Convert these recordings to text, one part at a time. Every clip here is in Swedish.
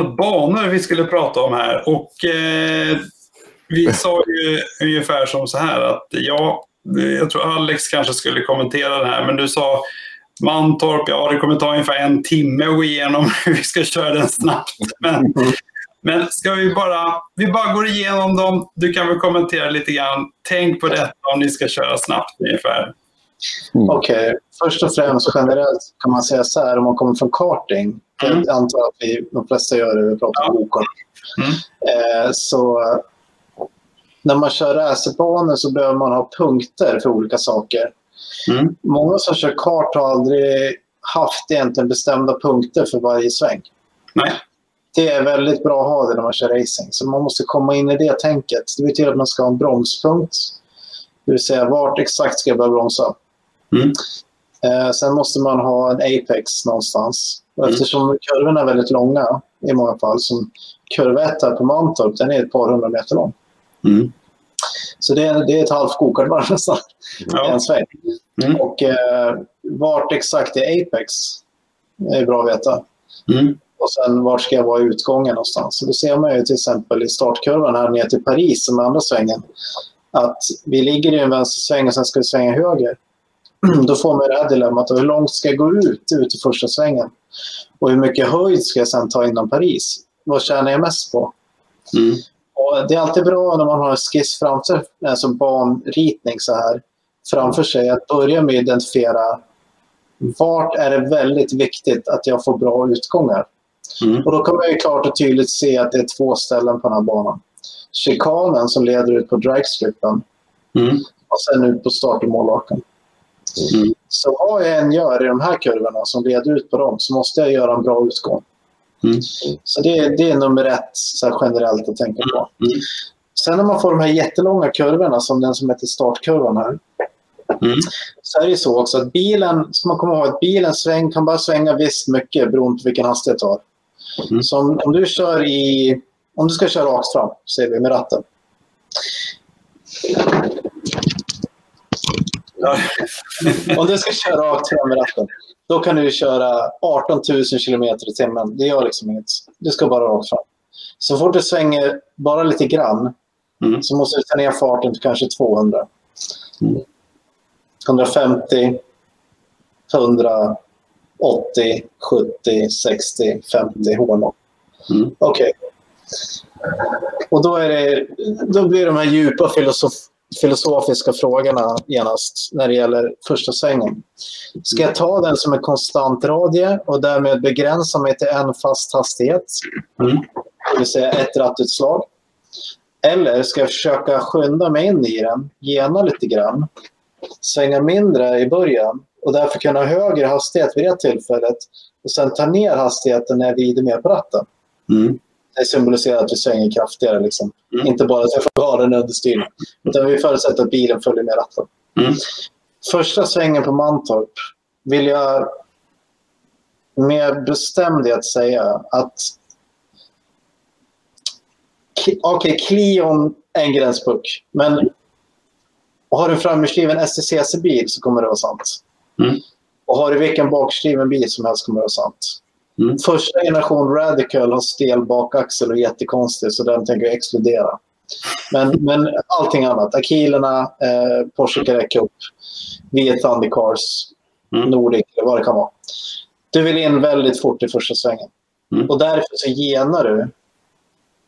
ett antal banor vi skulle prata om här. Och eh, vi sa ju ungefär som så här att ja, jag tror Alex kanske skulle kommentera det här, men du sa Mantorp, ja det kommer ta ungefär en timme att gå igenom hur vi ska köra den snabbt. Men, men ska vi bara, vi bara går igenom dem. Du kan väl kommentera lite grann. Tänk på detta om ni ska köra snabbt ungefär. Mm. Okej, okay. först och främst generellt kan man säga så här om man kommer från karting. Mm. Jag antar att vi, de flesta gör det, vi pratar om OK. Mm. Eh, så när man kör racerbanor så behöver man ha punkter för olika saker. Mm. Många som kör kart har aldrig haft egentligen bestämda punkter för varje sväng. Nej. Det är väldigt bra att ha det när man kör racing. Så man måste komma in i det tänket. Det betyder att man ska ha en bromspunkt. Det vill säga vart exakt ska jag börja bromsa. Mm. Eh, sen måste man ha en apex någonstans. Och eftersom mm. kurvorna är väldigt långa i många fall, som kurva 1 på Mantorp, den är ett par hundra meter lång. Mm. Så det är, det är ett halvt gokartvarv nästan. Ja. En sväng. Mm. Och eh, vart exakt är Apex är bra att veta. Mm. Och sen vart ska jag vara i utgången någonstans. Så då ser man ju till exempel i startkurvan här ner till Paris som är andra svängen. Att vi ligger i en vänstersväng och sen ska vi svänga höger. Då får man det här dilemmat. Hur långt ska jag gå ut, ut i första svängen? Och hur mycket höjd ska jag sen ta inom Paris? Vad tjänar jag mest på? Mm. Och det är alltid bra när man har en skiss framför alltså banritning så här framför sig att börja med att identifiera vart är det väldigt viktigt att jag får bra utgångar. Mm. Och då kan man ju klart och tydligt se att det är två ställen på den här banan. Chikanen som leder ut på dragstrippen mm. och sen ut på start och målvaken. Mm. Så vad jag än gör i de här kurvorna som leder ut på dem så måste jag göra en bra utgång. Mm. Så det, det, är nummer ett så generellt att tänka på. Mm. Sen när man får de här jättelånga kurvorna som den som heter startkurvan här. Mm. Så är det så också att bilen, ska man komma ihåg att bilen sväng, kan bara svänga visst mycket beroende på vilken hastighet du har. Mm. Så om, om, du kör i, om du ska köra rakt fram, säger vi, med ratten. om du ska köra rakt fram med ratten. Då kan du köra 18 000 kilometer i timmen. Det gör liksom inget. Du ska bara rakt fram. Så fort du svänger bara lite grann mm. så måste du ta ner farten till kanske 200. Mm. 150, 100, 80, 70, 60, 50 hål. Mm. Okej. Okay. Och då, är det, då blir de här djupa filosof filosofiska frågorna genast när det gäller första svängen. Ska jag ta den som en konstant radie och därmed begränsa mig till en fast hastighet? Mm. Det vill säga ett rattutslag. Eller ska jag försöka skynda mig in i den, gena lite grann, svänga mindre i början och därför kunna ha högre hastighet vid det tillfället och sen ta ner hastigheten när jag vrider mer på ratten. Mm det symboliserar att vi svänger kraftigare. Liksom. Mm. Inte bara att jag får ha den understyrd. Utan vi förutsätter att bilen följer med ratten. Mm. Första svängen på Mantorp vill jag med bestämdhet säga att Okej, okay, Clion är en gränspuck. Men har du en framhjulsdriven STCC-bil så kommer det vara sant. Mm. Och har du vilken bakhjulsdriven bil som helst kommer det vara sant. Mm. Första generation Radical har stel bakaxel och är jättekonstig så den tänker jag exkludera. Men, men allting annat, Akilerna, eh, Porsche Carrera Cup, Viet Thundercars, mm. Nordic eller vad det kan vara. Du vill in väldigt fort i första svängen. Mm. Och därför så genar du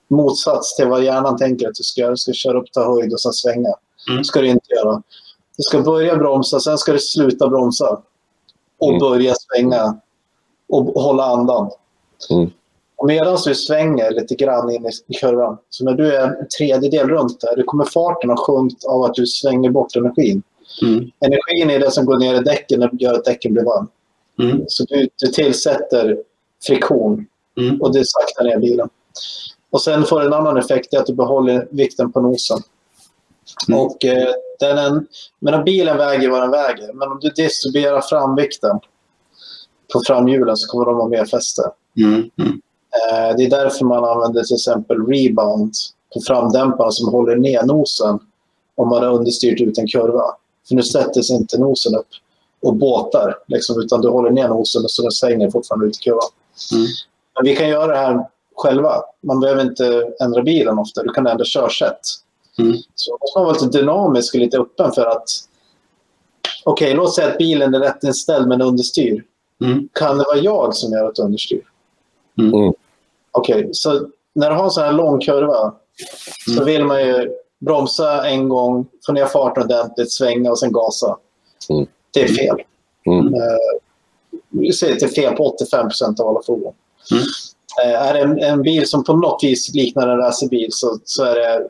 motsats till vad hjärnan tänker att du ska göra. Du ska köra upp, ta höjd och sen svänga. Mm. ska du inte göra. Du ska börja bromsa, sen ska du sluta bromsa. Och mm. börja svänga och hålla andan. Mm. Medan du svänger lite grann in i kurvan, så när du är en tredjedel runt där, då kommer farten att sjunkit av att du svänger bort energin. Mm. Energin är det som går ner i däcken och gör att däcken blir varm. Mm. Så du, du tillsätter friktion mm. och det saktar ner bilen. Och sen får en annan effekt, är att du behåller vikten på nosen. Mm. Och, eh, den en, men bilen väger vad den väger, men om du distribuerar fram vikten på framhjulen så kommer de ha mer fäste. Mm. Mm. Eh, det är därför man använder till exempel rebound på framdämparna som håller ner nosen om man har understyrt ut en kurva. För nu sätter sig inte nosen upp och båtar, liksom, utan du håller ner nosen så den svänger fortfarande ut i kurvan. Mm. Men vi kan göra det här själva. Man behöver inte ändra bilen ofta. Du kan ändra körsätt. Mm. Så måste man vara lite dynamisk och lite öppen för att okej, okay, låt säga att bilen är rätt inställd men understyr. Mm. Kan det vara jag som gör ett understyr? Mm. Okej, okay, så när du har en sån här lång kurva så Mm. vill man ju bromsa en gång, få ner farten ordentligt, svänga och sen gasa. Mm. Det är fel. Mm. Vi säger att det är fel på 85 procent av alla fordon. Mm. Eh, Är det en, en bil som på något vis liknar en racerbil så, så är det...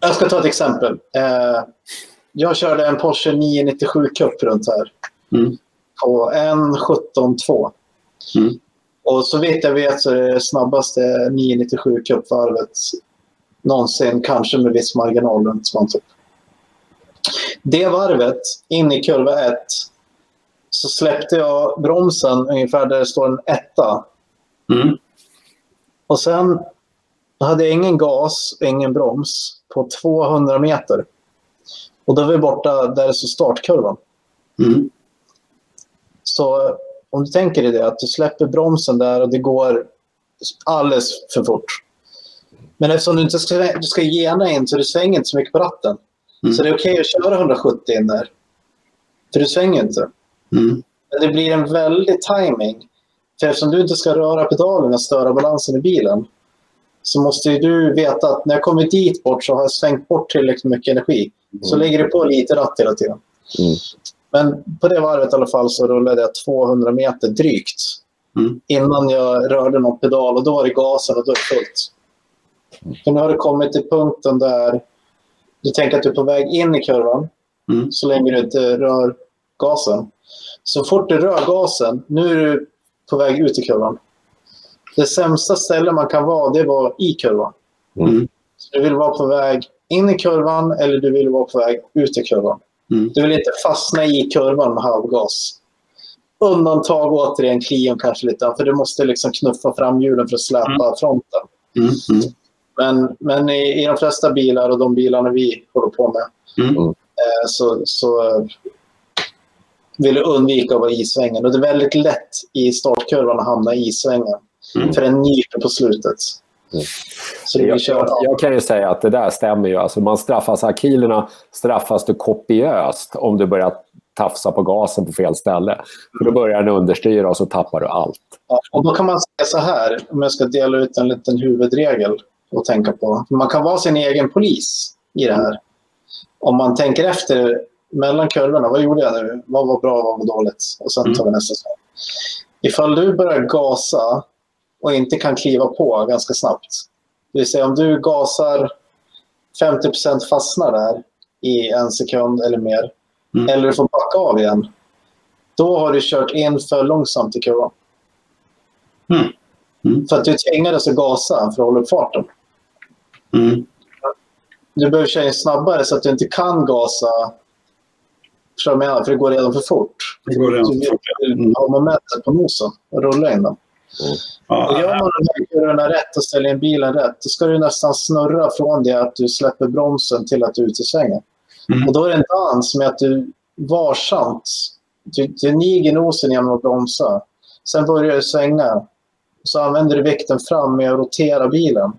Jag ska ta ett exempel. Eh, Jag körde en Porsche 997 Cup runt här Mm. På en 17.2. Mm. Och så vitt jag vet så är det snabbaste 997 Cup-varvet någonsin, kanske med viss marginal runt Svantorp. Det varvet, in i kurva 1, så släppte jag bromsen ungefär där det står en etta. Mm. Och sen hade jag ingen gas, ingen broms på 200 meter. Och då var vi borta där det står startkurvan. Mm. Så om du tänker dig det, att du släpper bromsen där och det går alldeles för fort. Men eftersom du inte ska, du ska gena in så du svänger inte så mycket på ratten. Mm. Så det är okej att köra 170 in där. För du svänger inte. Mm. Men det blir en väldig timing. För eftersom du inte ska röra pedalen och störa balansen i bilen så måste du veta att när jag kommer dit bort så har jag svängt bort tillräckligt mycket energi. Så Mm. lägger du på lite ratt hela tiden. Mm. Men på det varvet i alla fall så rullade jag 200 meter drygt Mm. innan jag rörde någon pedal och då var det gasen och då är det fullt. För nu har du kommit till punkten där du tänker att du är på väg in i kurvan Mm. så länge du inte rör gasen. Så fort du rör gasen, nu är du på väg ut i kurvan. Det sämsta stället man kan vara, det var i kurvan. Mm. Så du vill vara på väg in i kurvan eller du vill vara på väg ut i kurvan. Mm. Du vill inte fastna i kurvan med halvgas. Undantag återigen Clion kanske lite, för du måste liksom knuffa fram hjulen för att släpa fronten. Mm. Mm. Men, men i, i de flesta bilar och de bilarna vi håller på med Mm. eh, så, så vill du undvika att vara i svängen. Och det är väldigt lätt i startkurvan att hamna i svängen. Mm. För den nyper på slutet. Mm. Jag, jag, jag kan ju säga att det där stämmer ju. Alltså man straffas, akilerna straffas du kopiöst om du börjar tafsa på gasen på fel ställe. För då börjar den understyra och så tappar du allt. Ja, och då kan man säga så här, om jag ska dela ut en liten huvudregel att tänka på. Man kan vara sin egen polis i det här. Om man tänker efter mellan kurvorna, vad gjorde jag nu? Vad var bra, vad var dåligt? Och sen tar vi nästa sväng. Ifall du börjar gasa och inte kan kliva på ganska snabbt. Det vill säga om du gasar 50 fastnar där i en sekund eller mer. Mm. Eller du får backa av igen. Då har du kört in för långsamt i kurvan. Mm. Mm. För att du tvingades att gasa för att hålla upp farten. Mm. Du behöver köra in snabbare så att du inte kan gasa. Förstår du vad jag menar? För det går redan för fort. Det går redan för du fort, vill Mm. ha momentet på nosen och rulla in den. Och gör Ja, man de här kurvorna rätt och ställer in bilen rätt, då ska du nästan snurra från det att du släpper bromsen till att du är ute i svängen. Mm. Och då är det en dans med att du varsamt, du, du niger nosen genom att bromsa. Sen börjar du svänga. Så använder du vikten fram med att rotera bilen.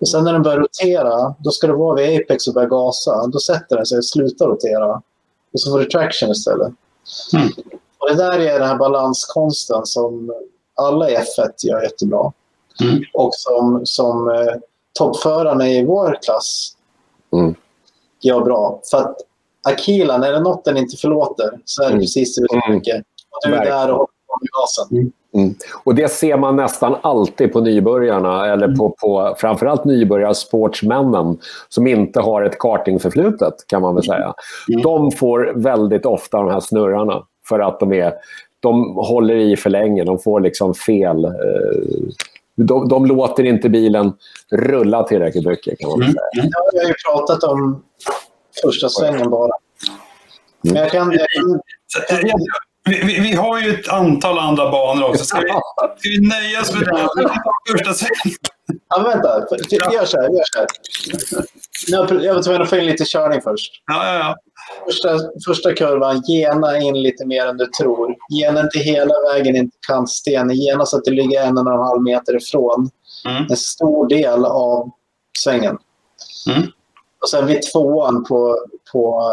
Och sen när den börjar rotera, då ska du vara vid apex och börja gasa. Då sätter den sig och slutar rotera. Och så får du traction istället. Mm. Och det där är den här balanskonsten som alla i F1 gör jättebra. Mm. Och som, som eh, toppförarna i vår klass Mm. gör bra. För att Akilan, är det något den inte förlåter så är det Mm. precis det du Mm. tänker. Och du är där och håller på med gasen. Och det ser man nästan alltid på nybörjarna, eller på, på framförallt nybörjarsportsmännen som inte har ett kartingförflutet, kan man väl säga. Mm. De får väldigt ofta de här snurrarna för att de, är, de håller i för länge. De får liksom fel... Eh, de, de låter inte bilen rulla tillräckligt mycket, kan man Mm. säga. Mm. Det har jag ju pratat om första svängen bara. Men jag kan... Vi, vi, vi har ju ett antal andra banor också. Ska vi, ska vi nöja oss med? Vi ta första svängen. Ja, men vänta. Gör så här. Gör så här. Jag var tvungen att få in lite körning först. Ja, ja, ja. Första, första kurvan, gena in lite mer än du tror. Gena inte hela vägen in till kantstenen. Gena så att du ligger en och en halv meter ifrån Mm. en stor del av svängen. Mm. Och sen vid tvåan på, på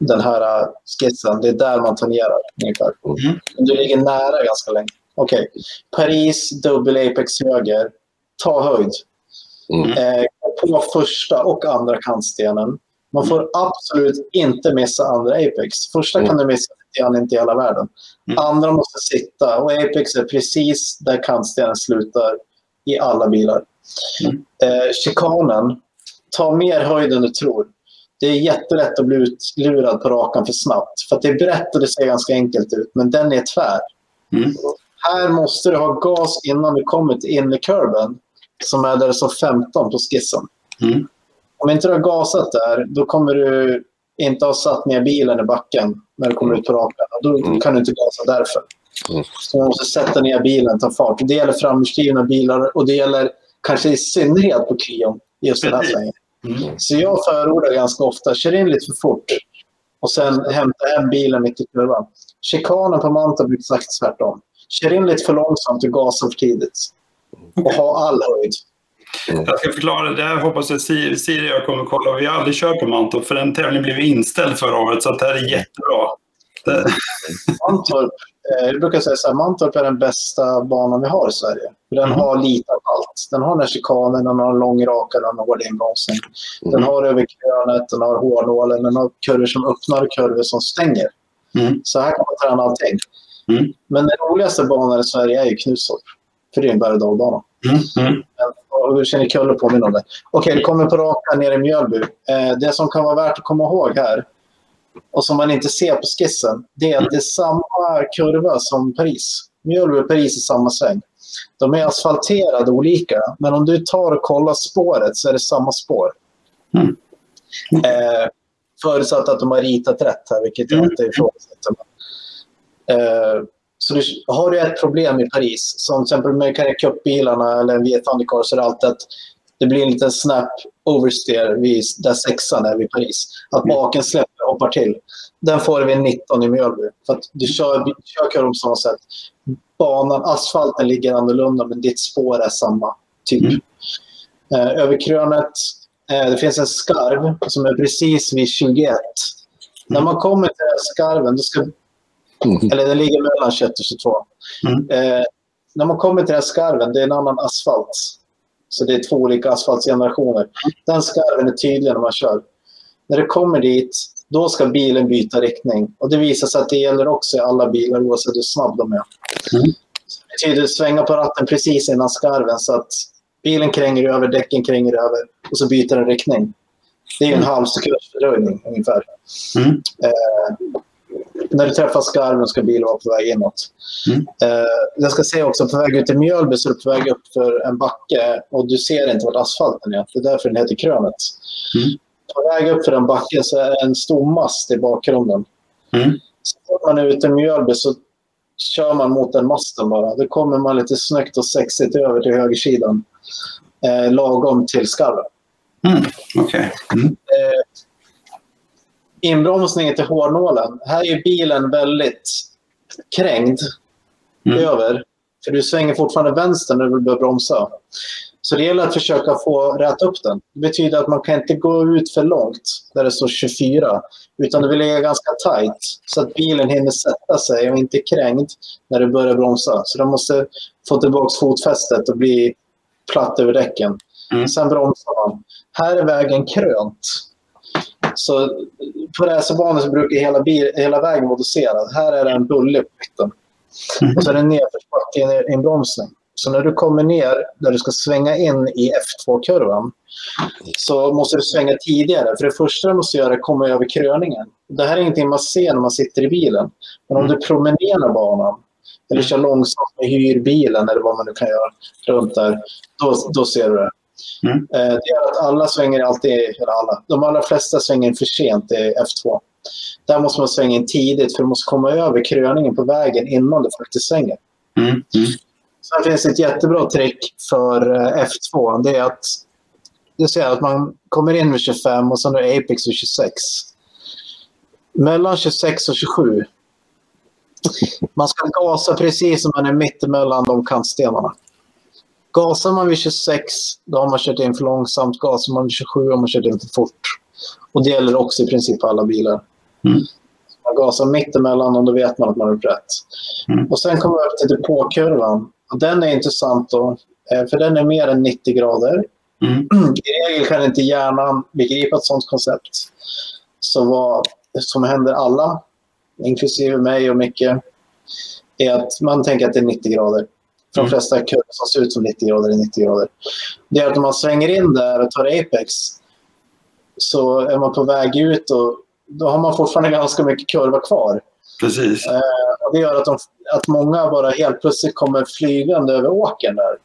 den här skissen, det är där man tangerar ungefär. Mm. Du ligger nära ganska länge. Okej. Paris, dubbel apex höger. Ta höjd. Mm. Eh, på första och andra kantstenen. Man får absolut inte missa andra apex. Första Mm. kan du missa lite inte i hela världen. Mm. Andra måste sitta och apex är precis där kantstenen slutar i alla bilar. Mm. Eh, chikanen, ta mer höjd än du tror. Det är jättelätt att bli utlurad på rakan för snabbt. För att det är brett och det ser ganska enkelt ut, men den är tvär. Mm. Här måste du ha gas innan du kommer till innerkurben som är där står 15 på skissen. Mm. Om inte du har gasat där, då kommer du inte ha satt ner bilen i backen när du kommer ut på rakan. Då Mm. kan du inte gasa därför. Mm. Så man måste sätta ner bilen, ta fart. Det gäller framhjulsdrivna bilar och det gäller kanske i synnerhet på Kion, just den här svängen. Mm. Så jag förordar ganska ofta, kör in lite för fort och sen hämta hem bilen mitt i kurvan. Chikanen på Mantorp blir exakt tvärtom. Kör in lite för långsamt och gasa för tidigt. Och ha all höjd. Jag ska förklara. Det här hoppas jag Siri Siri jag kommer kolla. Vi har aldrig kört på Mantorp för den tävlingen blev inställd förra året. Så det här är jättebra. Det, Mantorp, eh, jag brukar säga så här, Mantorp är den bästa banan vi har i Sverige. Den Mm. har lite av allt. Den har den här chikanen, den har lång raka, den har hård inbromsning. Den Mm. har över krönet, den har hårnålen, den har kurvor som öppnar och kurvor som stänger. Mm. Så här kan man träna allting. Mm. Men den roligaste banan i Sverige är ju Knutstorp. För det är en berg och dalbana. mm. Mm. Hur känner Kulle påminna om det? Okej, det kommer på raka ner i Mjölby. Eh, det som kan vara värt att komma ihåg här och som man inte ser på skissen, det är att det är samma kurva som Paris. Mjölby och Paris är samma sväng. De är asfalterade olika, men om du tar och kollar spåret så är det samma spår. Mm. Eh, förutsatt att de har ritat rätt här, vilket jag Mm. inte ifrågasätter. Eh, så du, har du ett problem i Paris, som till exempel med Carrera Cup-bilarna eller en Viet Thundercar, så är det alltid att det blir en liten snap oversteer vid, där sexan är vid Paris. Att Mm. baken släpper och hoppar till. Den får du vid 19 i Mjölby. För att du kör, du kör kurvan på samma sätt. Banan, asfalten ligger annorlunda men ditt spår är samma. Typ. Mm. Eh, över krönet, eh, det finns en skarv som är precis vid 21. När man kommer till den skarven, då ska Mm. eller den ligger mellan 21 och 22. Mm. Eh, när man kommer till den här skarven, det är en annan asfalt. Så det är två olika asfaltsgenerationer. Den skarven är tydlig när man kör. När det kommer dit, då ska bilen byta riktning. Och det visar sig att det gäller också i alla bilar oavsett hur snabb de är. Mm. Det betyder att svänga på ratten precis innan skarven så att bilen kränger över, däcken kränger över och så byter den riktning. Det är en halv sekunds fördröjning ungefär. Mm. Eh, när du träffar skarven ska bilen vara på väg inåt. Mm. Eh, jag ska säga också, på väg ut till Mjölby så är du på väg upp för en backe och du ser inte vart asfalten är. Det är därför den heter Krönet. Mm. På väg upp för den backen så är det en stor mast i bakgrunden. Mm. Så när man är ute i Mjölby så kör man mot den masten bara. Då kommer man lite snyggt och sexigt över till högersidan. Eh, lagom till skarven. Mm. Okej. Mm. Eh, inbromsningen till hårnålen. Här är bilen väldigt krängd Mm. över. För du svänger fortfarande vänster när du börjar bromsa. Så det gäller att försöka få rätt upp den. Det betyder att man kan inte gå ut för långt där det står 24. Utan du vill ligga ganska tight så att bilen hinner sätta sig och inte är krängd när du börjar bromsa. Så du måste få tillbaka fotfästet och bli platt över däcken. Mm. Sen bromsar man. Här är vägen krönt. Så på racerbanor så brukar hela, bil, hela vägen vara doserad. Här är det en bulle på mitten. Mm. Och så är det nedförsbacke i en bromsning. Så när du kommer ner där du ska svänga in i F2-kurvan så måste du svänga tidigare. För det första du måste göra är att komma över kröningen. Det här är ingenting man ser när man sitter i bilen. Men om du promenerar banan eller kör långsamt med hyrbilen eller vad man nu kan göra runt där, då, då ser du det. Mm. Eh, Det gör att alla svänger alltid, eller alla, de allra flesta svänger in för sent i F2. Där måste man svänga in tidigt för du måste komma över kröningen på vägen innan du faktiskt svänger. Mm. Mm. Sen finns det ett jättebra trick för eh, F2. Det är att, det säger att man kommer in vid 25 och sen är Apex vid 26. Mellan 26 och 27. Man ska gasa precis som man är mittemellan de kantstenarna. Gasar man vid 26, då har man kört in för långsamt. Gasar man vid 27 har man kört in för fort. Och det gäller också i princip alla bilar. Mm. Man gasar mittemellan och då vet man att man har gjort rätt. Mm. Och sen kommer vi upp till depåkurvan. Och den är intressant då, eh, för den är mer än 90 grader. Mm. I regel kan inte hjärnan begripa ett sådant koncept. Så vad som händer alla, inklusive mig och Micke, är att man tänker att det är 90 grader. För de mm. flesta kurvor som ser ut som 90 grader är 90 grader. Det är att om man svänger in där och tar apex så är man på väg ut och då har man fortfarande ganska mycket kurva kvar. Precis. Eh, och det gör att, de, att många bara helt plötsligt kommer flygande över åkern där.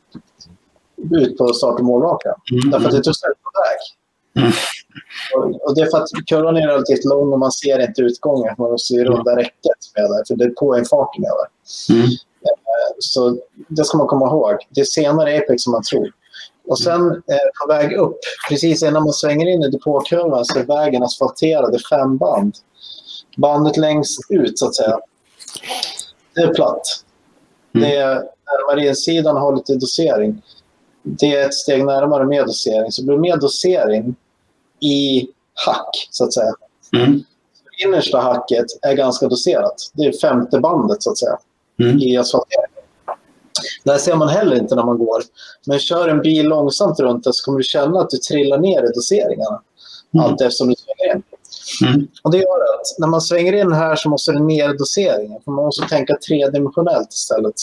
Ut på start och målrakan. Mm. Därför att det tog slut på väg. Mm. Och, och, det är för att kurvan är relativt lång och man ser inte utgången. Man måste ju runda räcket med det, för det är på en farten med det. Mm. Eh, så det ska man komma ihåg. Det är senare Apex som man tror. Och sen eh, på väg upp, precis innan man svänger in i depåkurvan så är vägen asfalterad i fem band. Bandet längst ut, så att säga, det är platt. Mm. Det är, marinsidan har lite dosering, det är ett steg närmare med dosering. Så det blir mer dosering i hack, så att säga. Mm. Innersta hacket är ganska doserat. Det är femte bandet, så att säga, mm. i asfalteringen. Det här ser man heller inte när man går. Men kör en bil långsamt runt det så kommer du känna att du trillar ner i doseringarna. Mm. Allt eftersom du svänger in. Mm. Och det gör att när man svänger in här så måste du ner i doseringen. För man måste tänka tredimensionellt istället.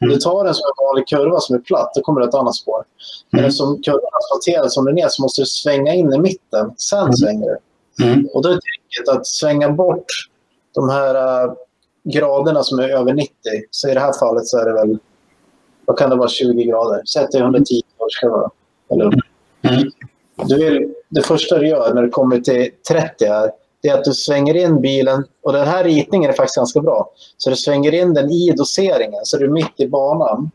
Mm. Om du tar en sån vanlig kurva som är platt, då kommer det ett annat spår. Mm. Men eftersom kurvan är asfalterad som den är så måste du svänga in i mitten. Sen mm. svänger du. Mm. Och då är tricket att svänga bort de här uh, graderna som är över 90. Så i det här fallet så är det väl vad kan det vara, 20 grader? Sätt dig 110 grader ska det vara. Eller? Mm. Du vill, det första du gör när du kommer till 30 här, det är att du svänger in bilen. Och den här ritningen är faktiskt ganska bra. Så du svänger in den i doseringen, så du är mitt i banan.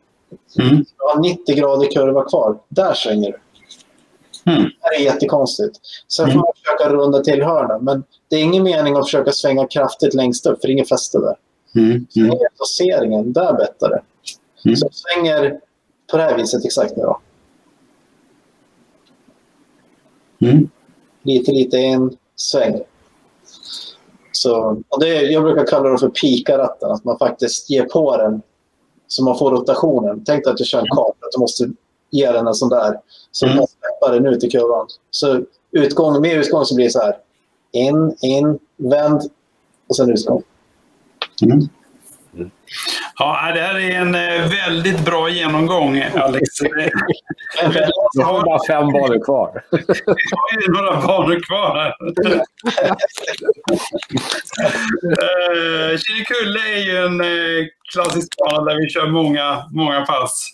Mm. Du har 90 grader kurva kvar. Där svänger du. Mm. Det är jättekonstigt. Sen får man försöka runda till hörnen. Men det är ingen mening att försöka svänga kraftigt längst upp, för det är inget fäste där. Mm. Mm. doseringen, där bettar det. Mm. Så svänger på det här viset exakt nu då. Mm. Lite, lite en sväng. Så, och det, jag brukar kalla det för pika-ratten, att man faktiskt ger på den så man får rotationen. Tänk dig att du kör en kart, att du måste ge den en sån där. Så mm. måste släppa den ut i kurvan. Så utgång, med utgång så blir det så här. In, in, vänd och sen utgång. Mm. Ja, det här är en eh, väldigt bra genomgång, Alex. Du har bara fem banor kvar. Vi har ju några banor kvar här. Kinnekulle är ju en eh, klassisk bana där vi kör många, många pass.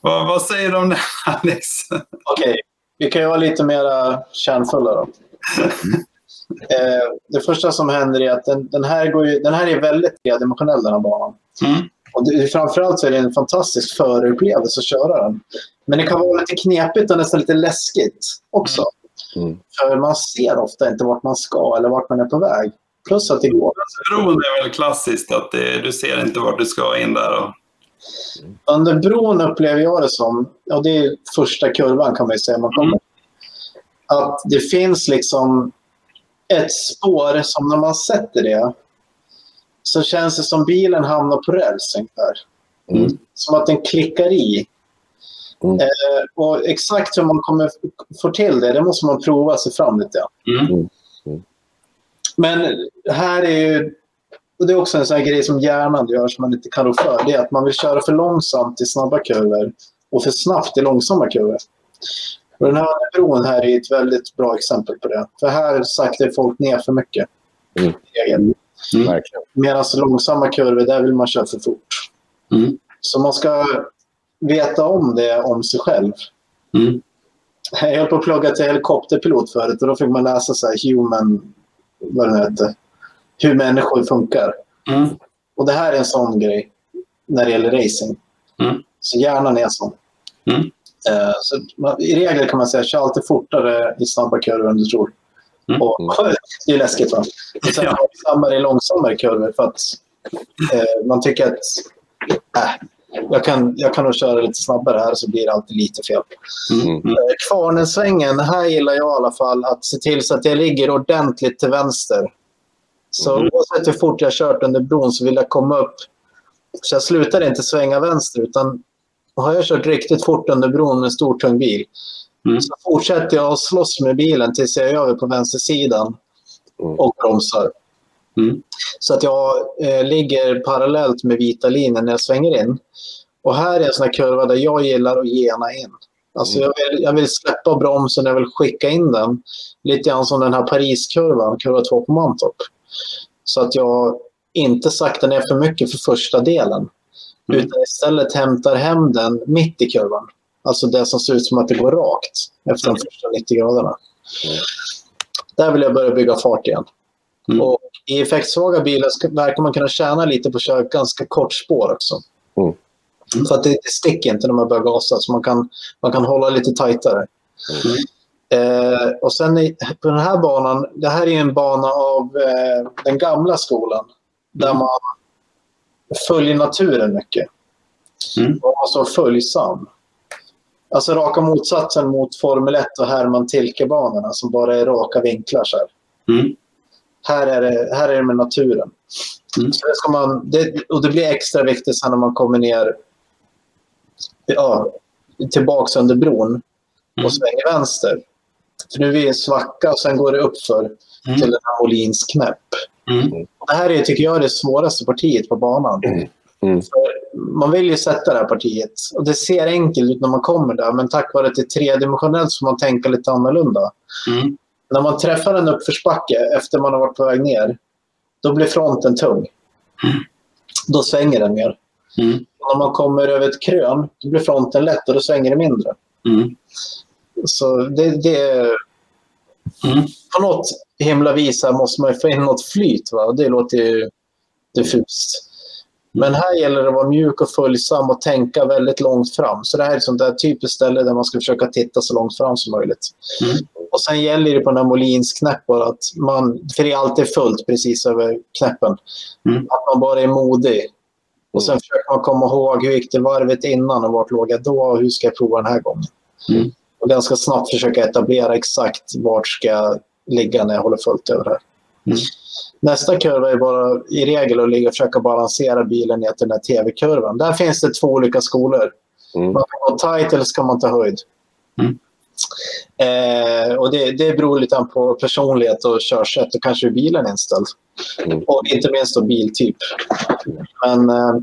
Vad, vad säger du om det, Alex? Okej, okay. vi kan ju vara lite mer kärnfulla då. Eh, det första som händer är att den, den, här, går ju, den här är väldigt tredimensionell, den här banan. Mm. Och det, framförallt så är det en fantastisk förupplevelse att köra den. Men det kan vara lite knepigt och nästan lite läskigt också. Mm. mm. För man ser ofta inte vart man ska eller vart man är på väg. Plus att det går. Bron är väl klassiskt, att det, du ser inte vart du ska in där. Och... Under bron upplever jag det som, och det är första kurvan kan man ju säga, man kommer, mm. att det finns liksom ett spår som när man sätter det så känns det som bilen hamnar på räls ungefär. Mm. Som att den klickar i. Mm. Eh, och exakt hur man kommer få till det, det måste man prova sig fram lite. Mm. mm. mm. Men här är ju, och det är också en sån grej som hjärnan gör som man inte kan rå för. Det är att man vill köra för långsamt i snabba kurvor och för snabbt i långsamma kurvor. Och den här bron här är ett väldigt bra exempel på det. För här saktar folk ner för mycket. Mm. Mm. Medan långsamma kurvor, där vill man köra för fort. Mm. Så man ska veta om det om sig själv. Mm. Jag höll på att plugga till helikopterpilot förut och då fick man läsa så human, vad det heter, hur människor funkar. Mm. Och det här är en sån grej när det gäller racing. Mm. Så gärna näsan. Mm. Eh, så I regel kan man säga kör alltid fortare i snabba kurvor än du tror. Mm. Och, det är läskigt. Va? Och sen ja. långsammare i långsammare kurvor för att eh, man tycker att äh, jag kan, jag kan nog köra lite snabbare här så blir det alltid lite fel. Mm. mm. Eh, Kvarnensvängen, här gillar jag i alla fall att se till så att jag ligger ordentligt till vänster. Så mm. oavsett hur fort jag kört under bron så vill jag komma upp. Så jag slutar inte svänga vänster utan har jag kört riktigt fort under bron med en stor tung bil mm. så fortsätter jag att slåss med bilen tills jag är över på vänstersidan mm. och bromsar. Mm. Så att jag eh, ligger parallellt med vita linjen när jag svänger in. Och här är en sån här kurva där jag gillar att gena in. Alltså mm. jag, vill, jag vill släppa bromsen, jag vill skicka in den. Lite grann som den här Pariskurvan, kurva 2 på Mantorp. Så att jag inte saktar ner för mycket för första delen. Mm. Utan istället hämtar hem den mitt i kurvan. Alltså det som ser ut som att det går rakt efter de mm. första 90 graderna. Mm. Där vill jag börja bygga fart igen. Mm. Och I effektsvaga bilar verkar man kunna tjäna lite på att köra ganska kort spår också. Mm. Så att det, det sticker inte när man börjar gasa, så man kan, man kan hålla lite tajtare. Mm. Eh, och sen i, på den här banan, det här är en bana av eh, den gamla skolan. Där mm. man följer naturen mycket. Mm. Och måste vara följsam. Alltså raka motsatsen mot Formel 1 och Herman Tilke-banorna som bara är raka vinklar. Så här. Mm. Här, är det, här är det med naturen. Mm. Så det ska man, det, och det blir extra viktigt sen när man kommer ner ja, tillbaka under bron och mm. svänger vänster. För nu är vi i en svacka och sen går det uppför mm. till en Molins knäpp. Mm. Det här är, tycker jag, det svåraste partiet på banan. Mm. Mm. Man vill ju sätta det här partiet och det ser enkelt ut när man kommer där men tack vare att det är tredimensionellt så får man tänka lite annorlunda. Mm. När man träffar en uppförsbacke efter man har varit på väg ner då blir fronten tung. Mm. Då svänger den mer. Mm. När man kommer över ett krön då blir fronten lätt och då svänger det mindre. Så det, det. Mm. På något himla vis måste man få in något flyt. Va? Det låter ju diffust. Men här gäller det att vara mjuk och följsam och tänka väldigt långt fram. Så det här är ett sånt där typiskt ställe där man ska försöka titta så långt fram som möjligt. Mm. Och sen gäller det på den här Molins knäpp att man, för det är alltid fullt precis över knäppen, mm. att man bara är modig. Och sen mm. försöker man komma ihåg hur gick det varvet innan och vart låg jag då och hur ska jag prova den här gången. Mm. Och ganska snabbt försöka etablera exakt vart ska jag ligga när jag håller fullt över här. Mm. Nästa kurva är bara i regel att ligga och försöka balansera bilen ner till den här tv-kurvan. Där finns det två olika skolor. Mm. Man kan gå tight eller ska man ta höjd. Mm. Eh, och det, det beror lite på personlighet och körsätt och kanske hur bilen är inställd. Mm. Och inte minst då biltyp. Men eh,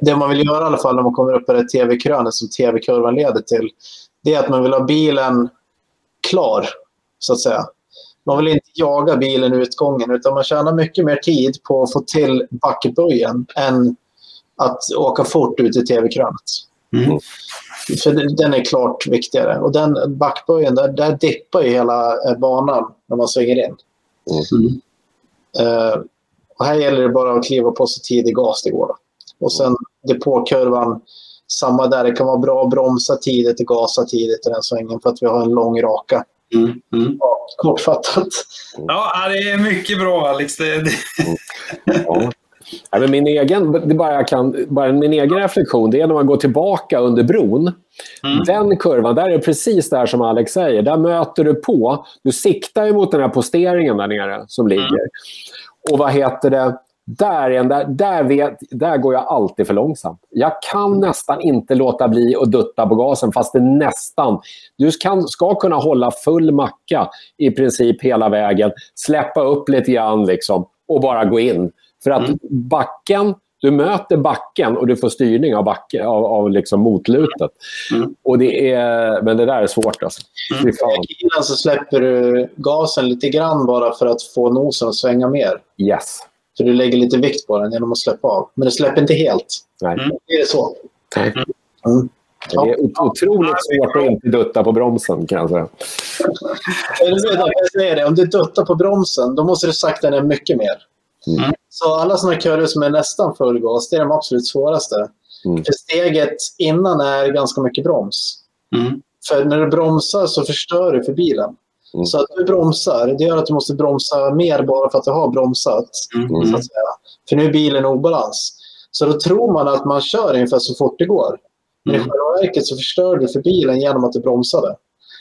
det man vill göra i alla fall när man kommer upp på det tv-krönet som tv-kurvan leder till, det är att man vill ha bilen klar, så att säga. Man vill inte jaga bilen i utgången utan man tjänar mycket mer tid på att få till backböjen än att åka fort ut i tv-krönet. Mm. För den är klart viktigare. Och den backböjen, där, där dippar ju hela eh, banan när man svänger in. Mm. Uh, och här gäller det bara att kliva på så tidig gas det går. Och sen depåkurvan, samma där. Det kan vara bra att bromsa tidigt och gasa tidigt i den svängen för att vi har en lång raka. Mm, mm. Ja, kortfattat. Ja, det är mycket bra Alex. Det, det... Ja. Men min, egen, det bara kan, bara min egen reflektion det är när man går tillbaka under bron. Mm. Den kurvan, där är precis där som Alex säger. Där möter du på. Du siktar ju mot den här posteringen där nere som ligger. Mm. Och vad heter det? Där, där, där, vet, där går jag alltid för långsamt. Jag kan mm. nästan inte låta bli att dutta på gasen, fast det nästan... Du kan, ska kunna hålla full macka i princip hela vägen, släppa upp lite grann liksom, och bara gå in. För att mm. backen, du möter backen och du får styrning av, backe, av, av liksom motlutet. Mm. Och det är, men det där är svårt. Alltså. Mm. I så släpper du gasen lite grann bara för att få nosen att svänga mer. Yes. Så du lägger lite vikt på den genom att släppa av. Men det släpper inte helt. Nej. Mm. Är det så? Nej. Mm. Det är otroligt svårt att inte dutta på bromsen kan jag säga. Jag säger det, om du duttar på bromsen då måste du sakta ner mycket mer. Mm. Så alla sådana kurvor som är nästan full gas, det är de absolut svåraste. Mm. För steget innan är ganska mycket broms. Mm. För när du bromsar så förstör du för bilen. Mm. Så att du bromsar, det gör att du måste bromsa mer bara för att du har bromsat. Mm. Så att säga. För nu är bilen obalans. Så då tror man att man kör ungefär så fort det går. Men mm. i själva verket så förstör du för bilen genom att du bromsade. Mm.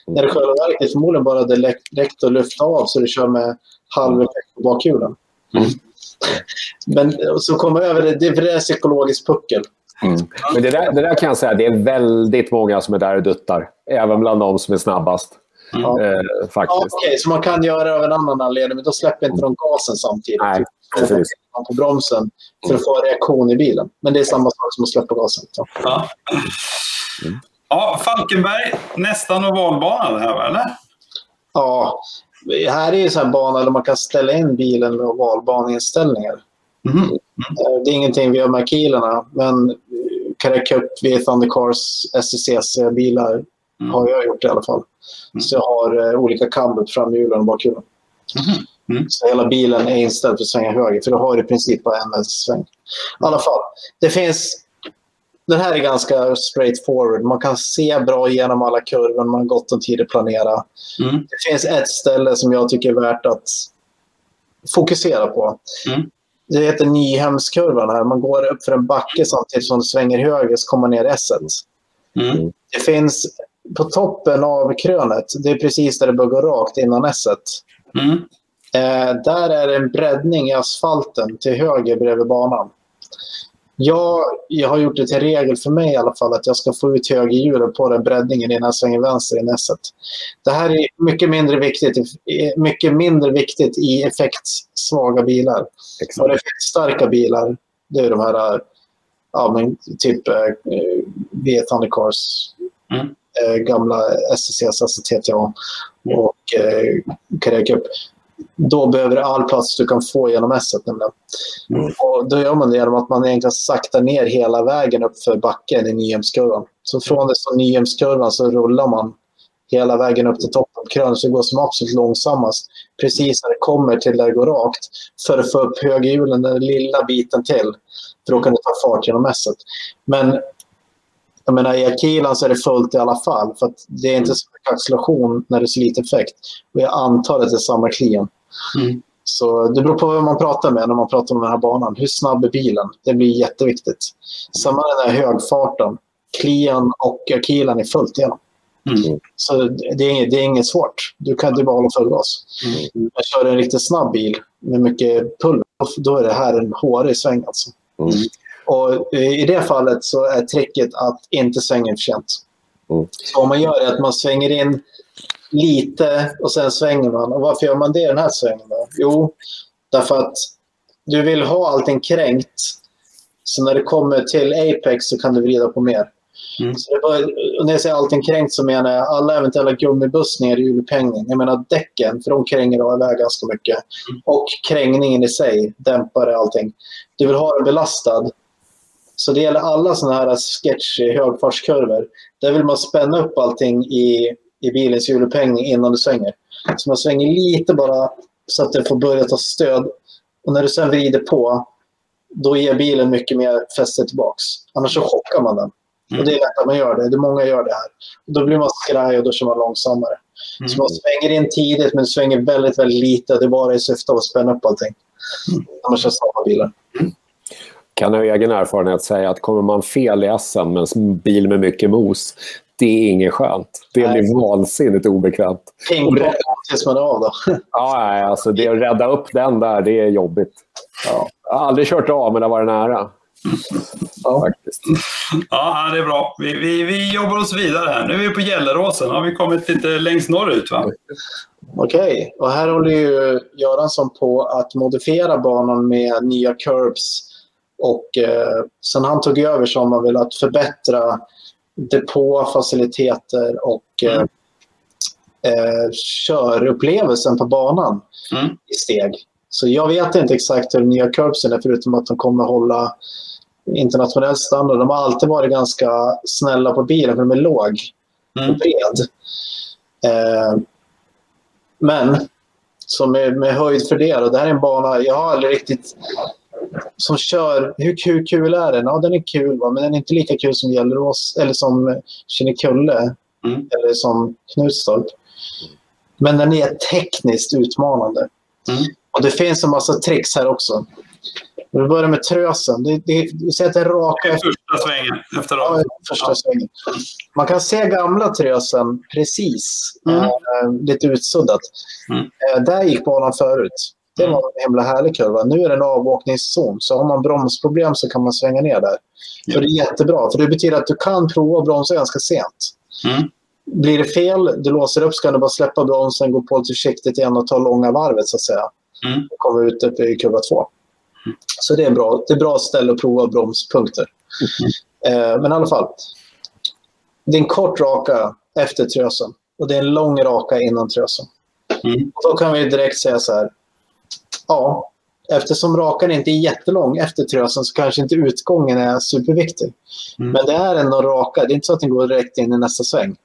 När det i själva verket förmodligen bara hade räckt att lyfta av så du kör med halv effekt på bakhjulen. Mm. Men så komma över det, det är psykologisk puckel. Mm. Men det där, det där kan jag säga, det är väldigt många som är där och duttar. Även bland de som är snabbast. Mm. Eh, faktiskt. Ja, okay, så man kan göra det av en annan anledning, men då släpper inte de gasen samtidigt. Nej, precis. på bromsen för att få reaktion i bilen. Men det är samma sak som att släppa gasen. Så. Ja. Mm. ja, Falkenberg, nästan ovalbana det här, eller? Ja, här är ju en bana där man kan ställa in bilen med ovalbaneinställningar. Mm. Mm. Det är ingenting vi gör med kilarna, men Carrera Cup, v Thundercars, STCC-bilar mm. har jag gjort i alla fall. Mm. Så jag har uh, olika cambut, framhjulen och bakhjulen. Mm. Så hela bilen är inställd för att svänga höger, för du har i princip bara en vänstersväng. I alla fall, det finns... Den här är ganska straight forward. Man kan se bra igenom alla kurvor, man har gott om tid att planera. Mm. Det finns ett ställe som jag tycker är värt att fokusera på. Mm. Det heter Nyhemskurvan här. Man går upp för en backe samtidigt som du svänger höger så kommer man ner S. Mm. Det finns på toppen av krönet, det är precis där det börjar gå rakt innan S. Mm. Eh, där är det en breddning i asfalten till höger bredvid banan. Jag, jag har gjort det till regel för mig i alla fall att jag ska få ut högerhjulet på den breddningen innan jag svänger vänster i nässet. Det här är mycket mindre viktigt, mycket mindre viktigt i effektsvaga bilar. Exakt. Och effektstarka bilar, det är de här ja, men, typ eh, V Thundercars, mm. Eh, gamla STCs, alltså TTA och eh, Carrera Cup då behöver du all plats du kan få genom S. Nämligen. Mm. Och då gör man det genom att man egentligen saktar ner hela vägen upp för backen i Nyhemskurvan. Så från det som Nyhemskurvan så rullar man hela vägen upp till toppen. Krönet så det går som absolut långsammast. Precis när det kommer till där det går rakt. För att få upp högerhjulen den lilla biten till. För då kan du ta fart genom S. Men jag menar, i Akilan så är det fullt i alla fall. För det är inte så mycket acceleration när det är så lite effekt. Och jag antar att det är samma klien. Mm. Så det beror på vem man pratar med när man pratar om den här banan. Hur snabb är bilen? Det blir jätteviktigt. Samma den här högfarten. Klian och Akilan är fullt igenom. Mm. Så det är, inget, det är inget svårt. Du kan du bara hålla full gas. Mm. Jag kör en riktigt snabb bil med mycket pull. Då är det här en hårig sväng. Alltså. Mm. Och I det fallet så är tricket att inte svänga för sent. Mm. Så om man gör det att man svänger in lite och sen svänger man. Och varför gör man det i den här svängen? Då? Jo, därför att du vill ha allting kränkt. Så när det kommer till Apex så kan du vrida på mer. Mm. Så bara, när jag säger allting kränkt så menar jag alla eventuella gummibussningar i hjulupphängning. Jag menar däcken, för de kränger av iväg ganska mycket. Mm. Och krängningen i sig, dämpare allting. Du vill ha den belastad så det gäller alla sådana här sketchy högfartskurvor. Där vill man spänna upp allting i, i bilens hjulupphängning innan du svänger. Så man svänger lite bara så att det får börja ta stöd. Och när du sen vrider på, då ger bilen mycket mer fäste tillbaks. Annars så chockar man den. Mm. Och det är lätt att man gör det. det många gör det här. Då blir man skraj och då kör man långsammare. Mm. Så man svänger in tidigt men svänger väldigt, väldigt lite. Det är bara i syfte att spänna upp allting. Mm. När man kör snabba bilar. Mm kan av egen erfarenhet säga att kommer man fel i SM med en bil med mycket mos, det är inget skönt. Det blir vansinnigt obekvämt. Pingpong tills man av då. ja, nej, alltså det att rädda upp den där, det är jobbigt. Ja. Jag har aldrig kört av, men det har varit nära. Ja, faktiskt. ja det är bra. Vi, vi, vi jobbar oss vidare här. Nu är vi på Gelleråsen. Har vi kommit lite längst norrut, va? Okej, och här håller ju Göransson på att modifiera banan med nya curbs och eh, sen han tog över så har man velat förbättra depåfaciliteter och eh, mm. eh, körupplevelsen på banan mm. i steg. Så jag vet inte exakt hur de nya curbsen är förutom att de kommer hålla internationell standard. De har alltid varit ganska snälla på bilen för de är låg och mm. bred. Eh, men som med, med höjd för det, och det här är en bana, jag har aldrig riktigt som kör, hur, hur kul är den? Ja, den är kul, va? men den är inte lika kul som Gellerås eller som Kinnekulle mm. eller som Knutstorp. Men den är tekniskt utmanande. Mm. Och det finns en massa tricks här också. Vi börjar med Trösen. Det, det, vi säger att det är raka... Första svängen. Efter ja, första svängen. Man kan se gamla Trösen precis. Mm. Äh, lite utsuddat. Mm. Äh, där gick banan förut. Det var en himla härlig kurva. Nu är det en avåkningszon. Så har man bromsproblem så kan man svänga ner där. Ja. Så det är jättebra. För det betyder att du kan prova att bromsa ganska sent. Mm. Blir det fel, du låser upp, så kan du bara släppa bromsen, gå på lite försiktigt igen och ta långa varvet så att säga. Mm. Och komma ut uppe i kurva två. Mm. Så det är bra. Det är bra ställe att prova bromspunkter. Mm. Eh, men i alla fall. Det är en kort raka efter Trösen och det är en lång raka innan Trösen. Mm. Då kan vi direkt säga så här. Ja, eftersom rakan inte är jättelång efter Trösen så kanske inte utgången är superviktig. Mm. Men det är ändå raka. Det är inte så att den går direkt in i nästa sväng.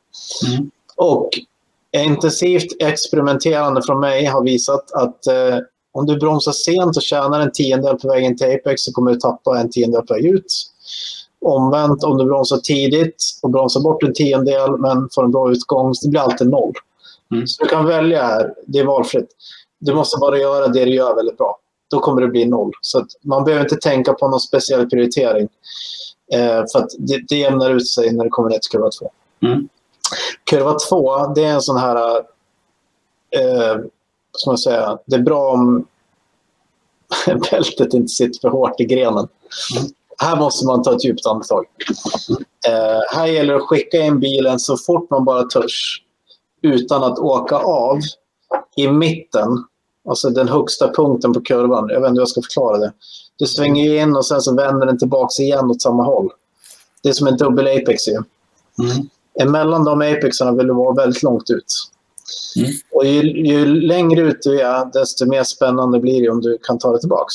Mm. Och intensivt experimenterande från mig har visat att eh, om du bromsar sent och tjänar en tiondel på vägen till Apex så kommer du tappa en tiondel på väg ut. Omvänt, om du bromsar tidigt och bromsar bort en tiondel men får en bra utgång, så det blir alltid noll. Mm. Så du kan välja här. Det är valfritt. Du måste bara göra det du gör väldigt bra. Då kommer det bli noll. Så man behöver inte tänka på någon speciell prioritering. Eh, för att det, det jämnar ut sig när det kommer ner till kurva två. Mm. Kurva två, det är en sån här... Eh, ska man säga, det är bra om bältet inte sitter för hårt i grenen. Mm. Här måste man ta ett djupt andetag. Eh, här gäller det att skicka in bilen så fort man bara törs utan att åka av i mitten, alltså den högsta punkten på kurvan. Jag vet inte hur jag ska förklara det. Du svänger in och sen så vänder den tillbaka igen åt samma håll. Det är som en dubbel apex ju. Mm. Emellan de apexarna vill du vara väldigt långt ut. Mm. Och ju, ju, längre ut du är, desto mer spännande blir det om du kan ta det tillbaka.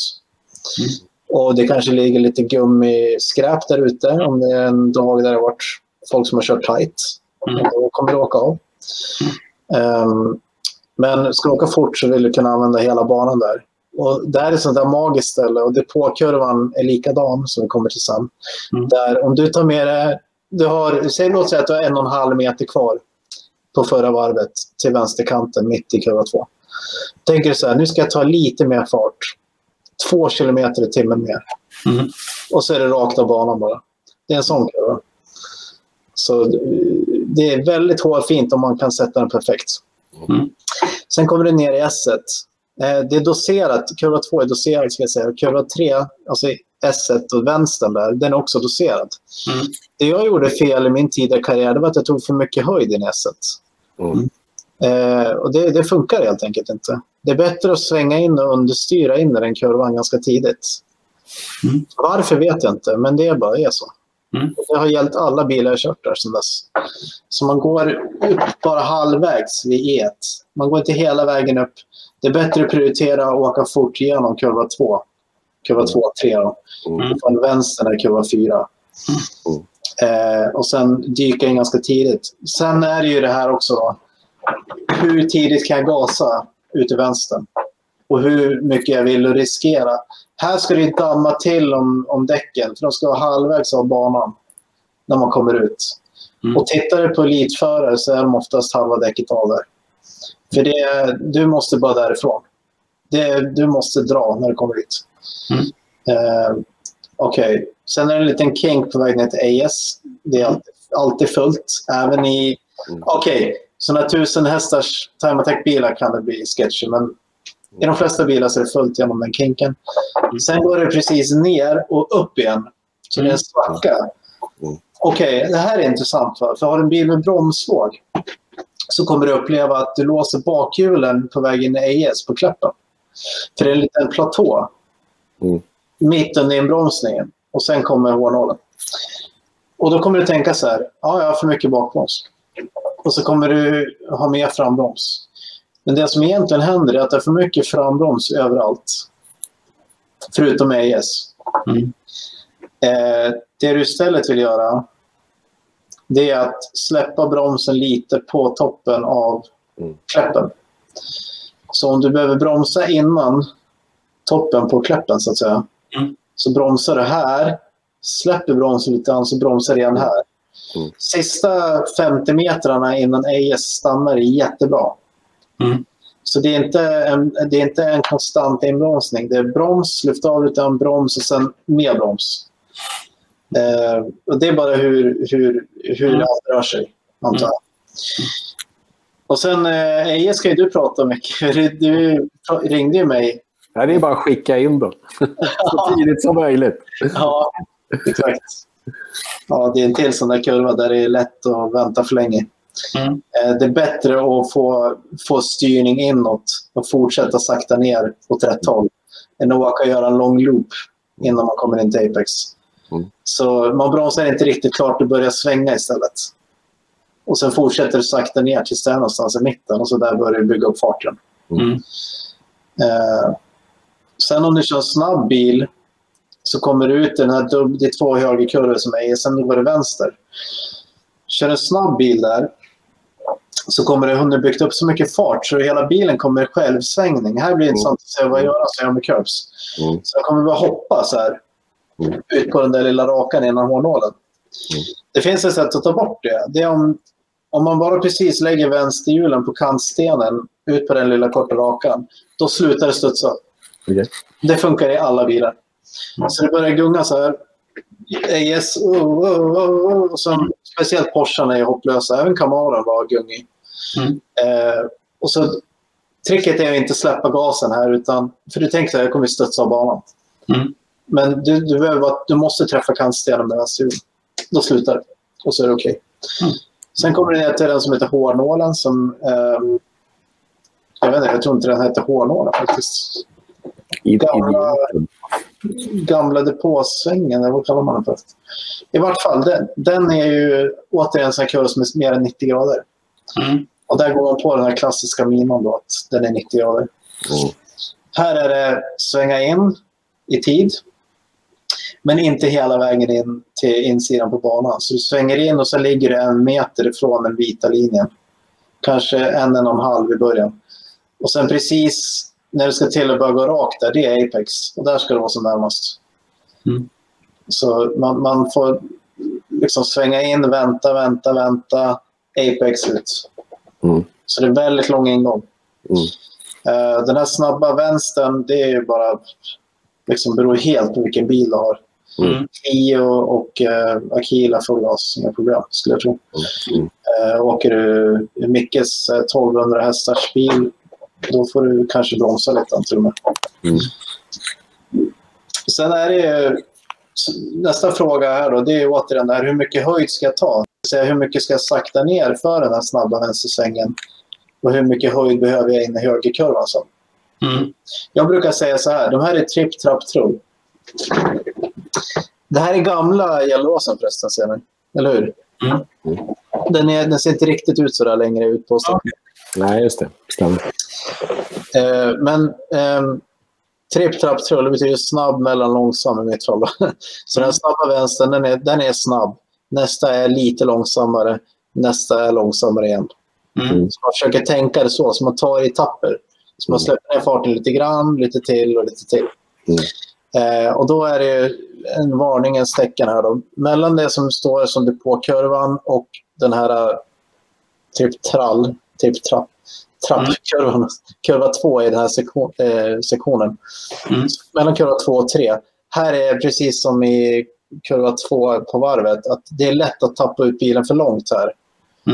Mm. Och det kanske ligger lite gummiskräp där ute om det är en dag där det har varit folk som har kört tight. Mm. då kommer du åka av. Um, men ska du åka fort så vill du kunna använda hela banan där. Och där är ett sånt där magiskt ställe och depåkurvan är likadan som vi kommer till sen. Mm. Där om du tar med dig, du har, säg låt säga att du har en och en halv meter kvar på förra varvet till vänsterkanten mitt i kurva två. Tänker du så här, nu ska jag ta lite mer fart. Två kilometer i timmen mer. Mm. Och så är det rakt av banan bara. Det är en sån kurva. Så det är väldigt hårfint om man kan sätta den perfekt. Mm. Sen kommer du ner i S. Eh, det är doserat. Kurva 2 är doserad, ska jag säga. Kurva 3, alltså S och vänstern där, den är också doserad. Mm. Det jag gjorde fel i min tidigare karriär det var att jag tog för mycket höjd i S. Mm. Eh, och det, det, funkar helt enkelt inte. Det är bättre att svänga in och understyra in i den kurvan ganska tidigt. Mm. Varför vet jag inte, men det bara är så. Mm. Det har gällt alla bilar jag kört där sedan dess. Så man går upp bara halvvägs vid E1. Man går inte hela vägen upp. Det är bättre att prioritera att åka fort genom kurva 2. Kurva 2 och 3. Då. Mm. Från vänster är kurva 4. Mm. Eh, och sen dyka in ganska tidigt. Sen är det ju det här också. Då. Hur tidigt kan jag gasa ut till vänster? Och hur mycket jag vill riskera. Här ska det damma till om, om däcken, för de ska vara halvvägs av banan när man kommer ut. Mm. Och tittar du på elitförare så är de oftast halva däcket av där. För det, du måste bara därifrån. Det, du måste dra när du kommer ut. Mm. Eh, Okej, okay. sen är det en liten kink på väg ner till AS. Det är alltid, alltid fullt. Även i... Mm. Okej, okay. sådana tusen hästars time attack-bilar kan det bli sketchy, men i de flesta bilar så är det fullt genom den kinken. Sen går det precis ner och upp igen. Så det är en svacka. Okej, okay, det här är intressant. Va? För har du en bil med bromsvåg så kommer du uppleva att du låser bakhjulen på väg in i AS på klappen. För det är en liten platå. Mm. Mitt under inbromsningen. Och sen kommer hårnålen. Och då kommer du tänka så här. Ja, jag har för mycket bakbroms. Och så kommer du ha mer frambroms. Men det som egentligen händer är att det är för mycket frambroms överallt. Förutom ES. Mm. Eh, det du istället vill göra det är att släppa bromsen lite på toppen av mm. kläppen. Så om du behöver bromsa innan toppen på kläppen så att säga. Mm. Så bromsar du här, släpper bromsen lite grann så bromsar du igen här. Mm. Sista 50 metrarna innan AS stannar är jättebra. Mm. Så det är, inte en, det är inte en konstant inbromsning. Det är broms, lyft av en broms och sen mer broms. Eh, och det är bara hur, hur, hur mm. det rör sig, antar jag. Och sen eh, Eje ska ju du prata mycket. Du ringde ju mig. Det är bara att skicka in då. Så tidigt som möjligt. Ja, exakt. Ja, det är en till sån där kurva där det är lätt att vänta för länge. Mm. Eh, det är bättre att få, få styrning inåt och fortsätta sakta ner åt rätt håll än att åka och göra en lång loop innan man kommer in till Apex. Mm. Så man bromsar inte riktigt klart och börjar svänga istället. Och sen fortsätter du sakta ner tills det är någonstans i mitten och så där börjar du bygga upp farten. Mm. Eh, sen om du kör en snabb bil så kommer du ut i den här dubb, det är två högerkurvor som är sen går det vänster. Kör en snabb bil där så kommer det ha byggt upp så mycket fart så hela bilen kommer i självsvängning. Här blir det intressant att se vad jag gör så jag med curbs. Mm. Så jag kommer bara hoppa så här mm. ut på den där lilla rakan innan hårnålen. Mm. Det finns ett sätt att ta bort det. Det är om, om man bara precis lägger vänsterhjulen på kantstenen ut på den lilla korta rakan. Då slutar det studsa. Okay. Det funkar i alla bilar. Mm. Så det börjar gunga så här. AS, oh, oh, oh, och sen, speciellt Porschen är hopplösa. Även Camaron var gungig. Mm. Eh, och så, tricket är att inte släppa gasen här. Utan, för du tänker att jag kommer studsa av banan. Mm. Men du, du, behöver, du måste träffa kantstenen med vänsterhjulet. Då slutar det. Och så är det okej. Okay. Mm. Sen kommer det ner till den som heter hårnålen. Som, eh, jag, vet inte, jag tror inte den heter hårnålen faktiskt. Gamla, gamla depåsvängen, eller vad kallar man den för? I vart fall, den, den är ju återigen en kurva som är mer än 90 grader. Mm. Och där går man på den här klassiska minan då, att den är 90 grader. Mm. Här är det svänga in i tid. Men inte hela vägen in till insidan på banan. Så du svänger in och så ligger du en meter ifrån den vita linjen. Kanske en, en och en halv i början. Och sen precis när det ska till att börja gå rakt där, det är Apex. Och där ska det vara som närmast. Mm. Så man, man, får liksom svänga in, vänta, vänta, vänta. Apex ut. Mm. Så det är väldigt lång ingång. Mm. Uh, den här snabba vänstern, det är ju bara liksom beror helt på vilken bil du har. Mm. Och uh, Akila får gas, inga problem skulle jag tro. Mm. Uh, åker du Mickes 1200 hästars bil då får du kanske bromsa lite och med. Mm. Sen är det nästa fråga här då, det är återigen där, hur mycket höjd ska jag ta? Hur mycket ska jag sakta ner för den här snabba vänstersvängen? Och hur mycket höjd behöver jag in i högerkurvan? Så? Mm. Jag brukar säga så här, de här är tripp, trapp, trull. Det här är gamla Gelleråsen förresten, ser ni. Eller hur? Mm. Den, är, den ser inte riktigt ut så där längre ut på okay. Nej, just det. Stämmer. Eh, men eh, tripp, trapp, trull betyder snabb, mellan, långsam i mitt fall. Så den snabba vänstern, den är, den är snabb. Nästa är lite långsammare. Nästa är långsammare igen. Mm. Så man försöker tänka det så, så man tar i etapper. Så man mm. släpper ner farten lite grann, lite till och lite till. Mm. Eh, och då är det en varningens tecken här. Då. Mellan det som står som depåkurvan och den här typ trall, typ trapp, trappkurvan, mm. kurva två i den här sektion, eh, sektionen. Mm. Mellan kurva två och tre. Här är precis som i kurva två på varvet, att det är lätt att tappa ut bilen för långt här.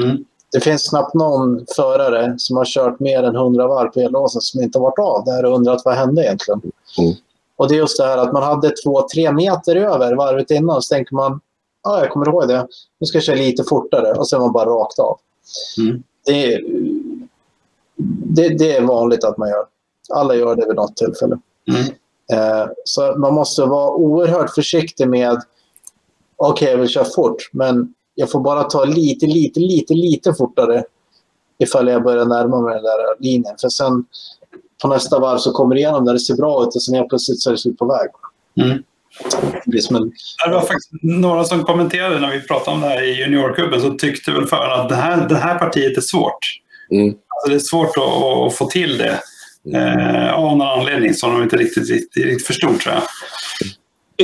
Mm. Det finns knappt någon förare som har kört mer än 100 varv på elåsen som inte har varit av där och undrat vad hände egentligen. Mm. Och det är just det här att man hade två, tre meter över varvet innan så tänker man, ja, ah, jag kommer ihåg det, nu ska jag köra lite fortare och sen var man bara rakt av. Mm. Det, det, det, är vanligt att man gör. Alla gör det vid något tillfälle. Mm. Eh, så man måste vara oerhört försiktig med, okej okay, jag vill köra fort, men jag får bara ta lite, lite, lite, lite fortare ifall jag börjar närma mig den där linjen. För sen på nästa varv så kommer det igenom där det ser bra ut och sen helt plötsligt så är det slut på väg. Mm. Det, en... det var faktiskt några som kommenterade när vi pratade om det här i juniorklubben så tyckte väl förarna att det här, det här partiet är svårt. Mm. Alltså det är svårt att, att, få till det. Eh, av någon anledning som de inte riktigt, riktigt, riktigt förstod tror jag.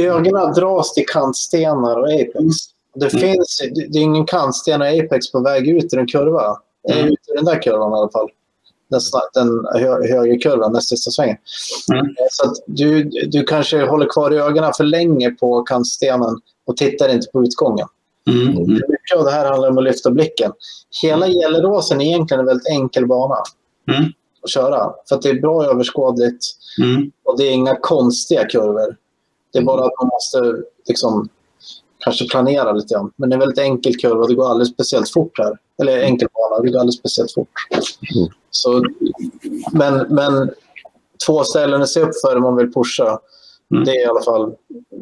Ögonen dras till kantstenar och apex. Det, mm. finns, det är ingen kantsten och apex på väg ut i en kurva. Mm. Ut i den där kurvan i alla fall. Den, den hö, högerkurvan, näst sista svängen. Mm. Så du, du kanske håller kvar ögonen för länge på kantstenen och tittar inte på utgången. Mm. Mycket av det här handlar om att lyfta blicken. Hela Gelleråsen är egentligen en väldigt enkel bana mm. att köra. För att det är bra överskådligt mm. och det är inga konstiga kurvor. Det är bara att man måste liksom, kanske planera lite grann. Men det är en väldigt enkel kurva och det går alldeles speciellt fort här. Eller enkel bana, det går alldeles speciellt fort. Mm. Så, men, men två ställen att se upp för om man vill pusha. Mm. Det är i alla fall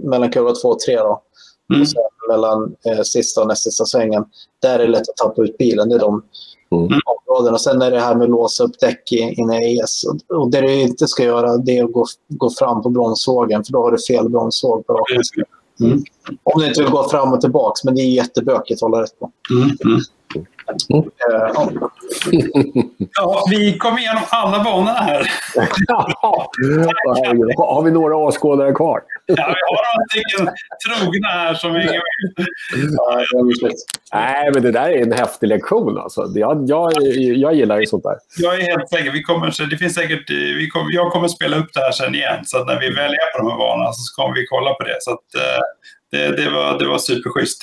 mellan kurva 2 och 3. Då. Mm. Och sen mellan eh, sista och näst sista svängen. Där är det lätt att tappa ut bilen. Det är de mm. områdena. Sen är det här med att låsa upp däck inne i ES. Och, och det du inte ska göra det är att gå, gå fram på bromsvågen. För då har du fel bromsvåg på raken. Mm. Om du inte vill gå fram och tillbaka. Men det är jättebökigt att hålla rätt på. Mm. Mm. Ja. ja, vi kom igenom alla banorna här. har vi några åskådare kvar? ja, vi har några stycken trogna här som med. Nej, men det där är en häftig lektion. Alltså. Jag, jag, jag gillar ju sånt där. Jag är helt säker. Vi kommer, det finns säkert, vi kommer, jag kommer spela upp det här sen igen. Så när vi väl är på de här banorna så kommer vi kolla på det. Så att, eh, det, det, var, det var superschysst.